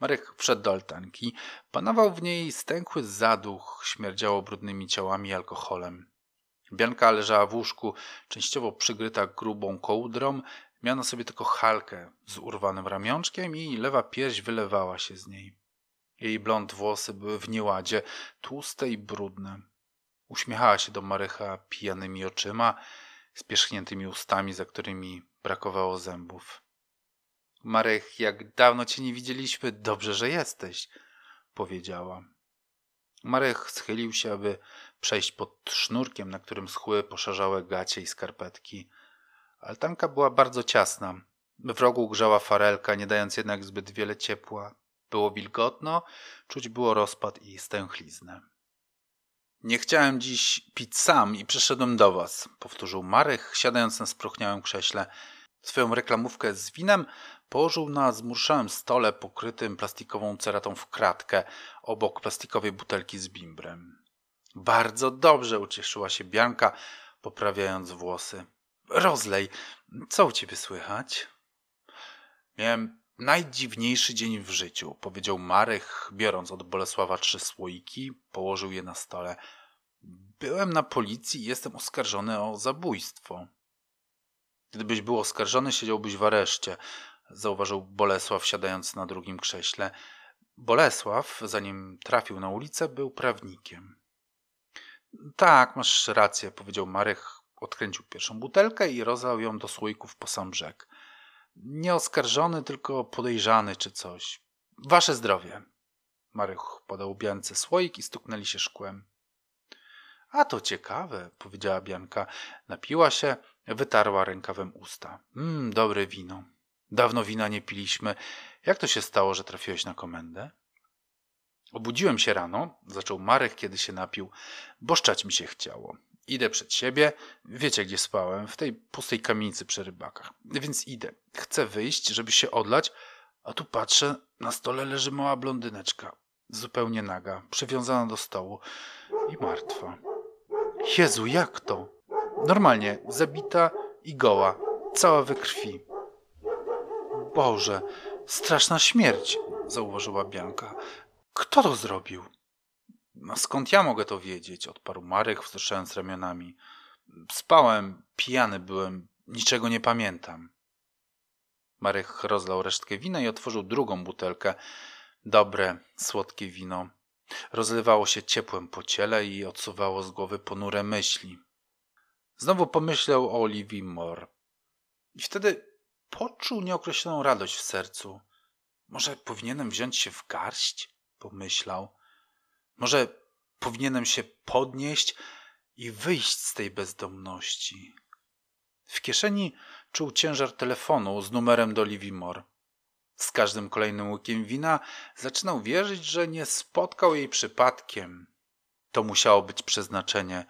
Marek wszedł do altanki. Panował w niej stękły zaduch, śmierdziało brudnymi ciałami i alkoholem. Bianka leżała w łóżku, częściowo przygryta grubą kołdrą, miała na sobie tylko halkę z urwanym ramionczkiem i lewa pierś wylewała się z niej. Jej blond włosy były w nieładzie, tłuste i brudne. Uśmiechała się do Marycha pijanymi oczyma, z pierzchniętymi ustami, za którymi brakowało zębów. Marek, jak dawno cię nie widzieliśmy, dobrze, że jesteś, powiedziała. Marek schylił się, aby przejść pod sznurkiem, na którym schły poszarzałe gacie i skarpetki. Altanka była bardzo ciasna. W rogu grzała farelka, nie dając jednak zbyt wiele ciepła. Było wilgotno, czuć było rozpad i stęchliznę. Nie chciałem dziś pić sam i przyszedłem do was, powtórzył Marek, siadając na spróchniałym krześle. Swoją reklamówkę z winem położył na zmurszałym stole pokrytym plastikową ceratą w kratkę, obok plastikowej butelki z bimbrem. Bardzo dobrze ucieszyła się Bianka, poprawiając włosy. Rozlej, co u ciebie słychać? Miałem najdziwniejszy dzień w życiu, powiedział Marek, biorąc od Bolesława trzy słoiki, położył je na stole. Byłem na policji i jestem oskarżony o zabójstwo. Gdybyś był oskarżony, siedziałbyś w areszcie, zauważył Bolesław, siadając na drugim krześle. Bolesław, zanim trafił na ulicę, był prawnikiem. Tak, masz rację, powiedział Marek, odkręcił pierwszą butelkę i rozlał ją do słoików po sam brzeg. Nie oskarżony, tylko podejrzany czy coś. Wasze zdrowie. Marek podał Biance słoik i stuknęli się szkłem. A to ciekawe, powiedziała Bianka. Napiła się, wytarła rękawem usta. Mmm, dobre wino. Dawno wina nie piliśmy. Jak to się stało, że trafiłeś na komendę? Obudziłem się rano, zaczął Marek, kiedy się napił, bo szczać mi się chciało. Idę przed siebie, wiecie gdzie spałem, w tej pustej kamienicy przy rybakach. Więc idę. Chcę wyjść, żeby się odlać, a tu patrzę, na stole leży mała blondyneczka, zupełnie naga, przywiązana do stołu i martwa. Jezu, jak to? Normalnie, zabita i goła, cała we krwi. Boże, straszna śmierć, zauważyła Bianka. Kto to zrobił? No skąd ja mogę to wiedzieć? Odparł Marek, wzruszając ramionami. Spałem, pijany byłem, niczego nie pamiętam. Marek rozlał resztkę wina i otworzył drugą butelkę. Dobre, słodkie wino. Rozlewało się ciepłem po ciele i odsuwało z głowy ponure myśli. Znowu pomyślał o Oliwii Moore. I wtedy poczuł nieokreśloną radość w sercu. Może powinienem wziąć się w garść? Pomyślał. Może powinienem się podnieść i wyjść z tej bezdomności. W kieszeni czuł ciężar telefonu z numerem do Livy Moore. Z każdym kolejnym łykiem wina zaczynał wierzyć, że nie spotkał jej przypadkiem. To musiało być przeznaczenie.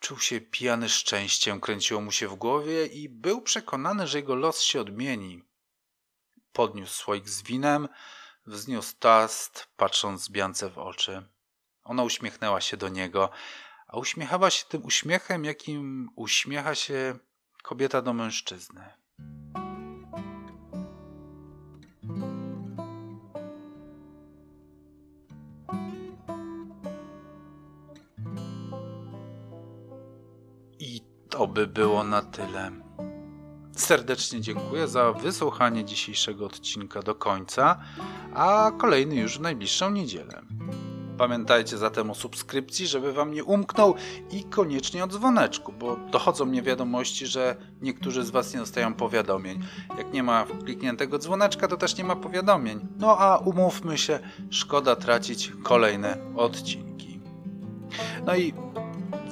Czuł się pijany szczęściem, kręciło mu się w głowie i był przekonany, że jego los się odmieni. Podniósł słoik z winem, Wzniósł toast, patrząc Biance w oczy. Ona uśmiechnęła się do niego, a uśmiechała się tym uśmiechem, jakim uśmiecha się kobieta do mężczyzny. I to by było na tyle. Serdecznie dziękuję za wysłuchanie dzisiejszego odcinka do końca, a kolejny już w najbliższą niedzielę. Pamiętajcie zatem o subskrypcji, żeby Wam nie umknął i koniecznie o dzwoneczku, bo dochodzą mnie wiadomości, że niektórzy z Was nie dostają powiadomień. Jak nie ma klikniętego dzwoneczka, to też nie ma powiadomień. No a umówmy się, szkoda tracić kolejne odcinki. No i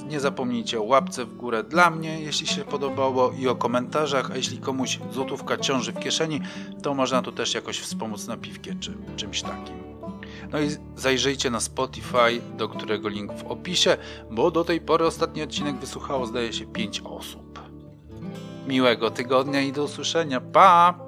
nie zapomnijcie o łapce w górę dla mnie, jeśli się podobało, i o komentarzach, a jeśli komuś złotówka ciąży w kieszeni, to można tu też jakoś wspomóc na piwkie czy czymś takim. No i zajrzyjcie na Spotify, do którego link w opisie, bo do tej pory ostatni odcinek wysłuchało zdaje się 5 osób. Miłego tygodnia i do usłyszenia. Pa!